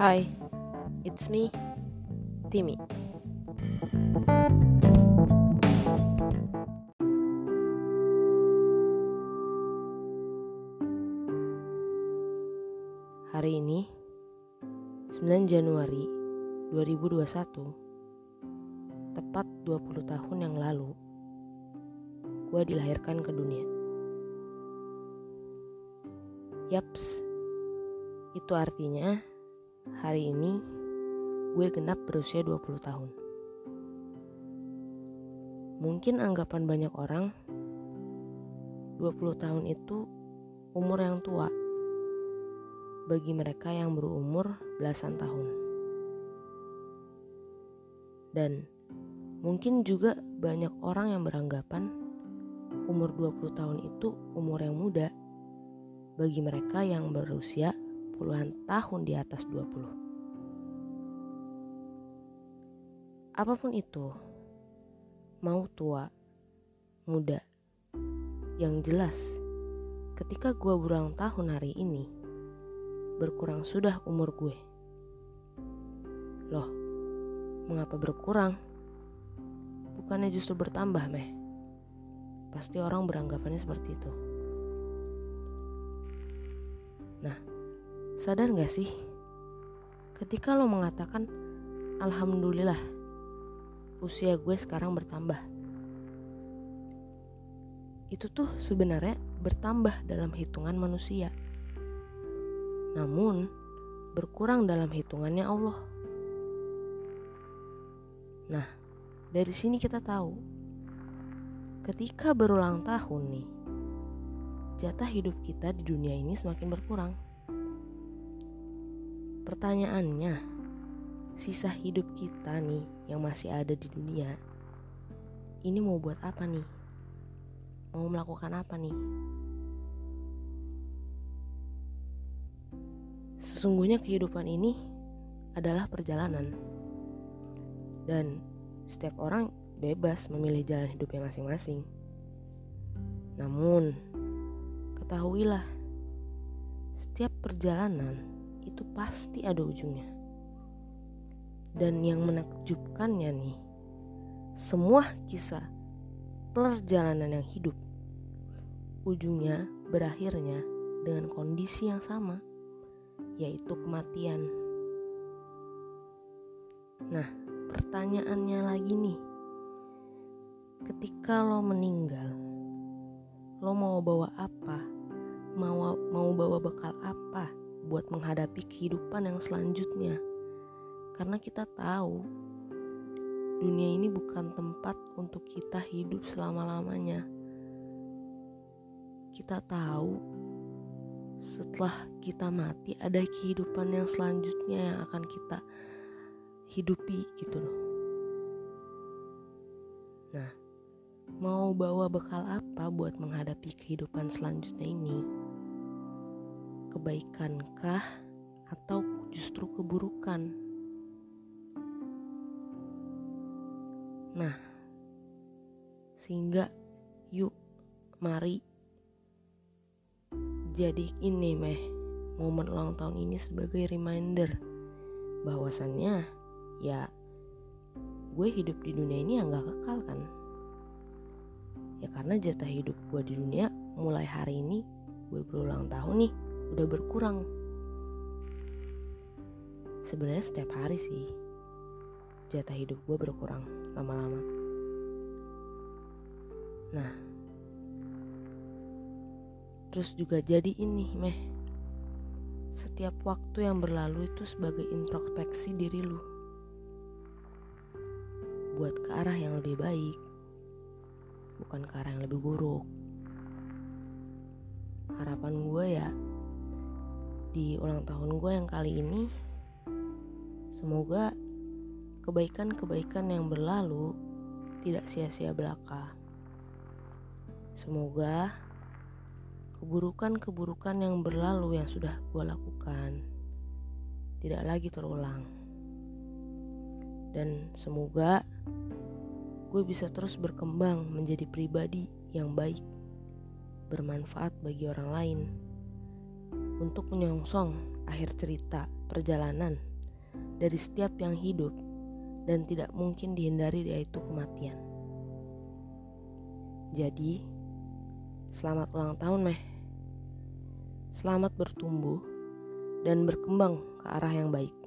Hi, it's me, Timmy. Hari ini, 9 Januari 2021, tepat 20 tahun yang lalu, gue dilahirkan ke dunia. Yaps, itu artinya hari ini gue genap berusia 20 tahun. Mungkin anggapan banyak orang 20 tahun itu umur yang tua bagi mereka yang berumur belasan tahun. Dan mungkin juga banyak orang yang beranggapan umur 20 tahun itu umur yang muda bagi mereka yang berusia puluhan tahun di atas 20. Apa pun itu, mau tua, muda, yang jelas ketika gue berulang tahun hari ini, berkurang sudah umur gue. Loh, mengapa berkurang? Bukannya justru bertambah, meh? Pasti orang beranggapannya seperti itu. Nah, sadar gak sih? Ketika lo mengatakan, Alhamdulillah, usia gue sekarang bertambah. Itu tuh sebenarnya bertambah dalam hitungan manusia. Namun, berkurang dalam hitungannya Allah. Nah, dari sini kita tahu, ketika berulang tahun nih, jatah hidup kita di dunia ini semakin berkurang. Pertanyaannya, sisa hidup kita nih yang masih ada di dunia, ini mau buat apa nih? Mau melakukan apa nih? Sesungguhnya kehidupan ini adalah perjalanan. Dan setiap orang bebas memilih jalan hidupnya masing-masing. Namun, ketahuilah, setiap perjalanan itu pasti ada ujungnya. Dan yang menakjubkannya nih, semua kisah perjalanan yang hidup, ujungnya berakhirnya dengan kondisi yang sama, yaitu kematian. Nah, pertanyaannya lagi nih, ketika lo meninggal, lo mau bawa apa? Mau mau bawa bekal apa buat menghadapi kehidupan yang selanjutnya? Karena kita tahu dunia ini bukan tempat untuk kita hidup selama-lamanya. Kita tahu setelah kita mati ada kehidupan yang selanjutnya yang akan kita hidupi gitu loh. Nah, mau bawa bekal apa buat menghadapi kehidupan selanjutnya ini? Kebaikankah atau justru keburukan? Nah, sehingga yuk mari jadi ini meh momen ulang tahun ini sebagai reminder bahwasannya ya gue hidup di dunia ini yang gak kekal kan. Ya karena jatah hidup gue di dunia mulai hari ini gue berulang tahun nih udah berkurang. Sebenarnya setiap hari sih jatah hidup gue berkurang lama-lama. Nah terus juga jadi ini meh. Setiap waktu yang berlalu itu sebagai introspeksi diri lu. Buat ke arah yang lebih baik bukan ke arah yang lebih buruk. Harapan gue ya di ulang tahun gue yang kali ini semoga kebaikan-kebaikan yang berlalu tidak sia-sia belaka. Semoga keburukan-keburukan yang berlalu yang sudah gue lakukan tidak lagi terulang. Dan semoga gue bisa terus berkembang menjadi pribadi yang baik, bermanfaat bagi orang lain, untuk menyongsong akhir cerita perjalanan dari setiap yang hidup dan tidak mungkin dihindari yaitu kematian. Jadi, selamat ulang tahun Meh. Selamat bertumbuh dan berkembang ke arah yang baik.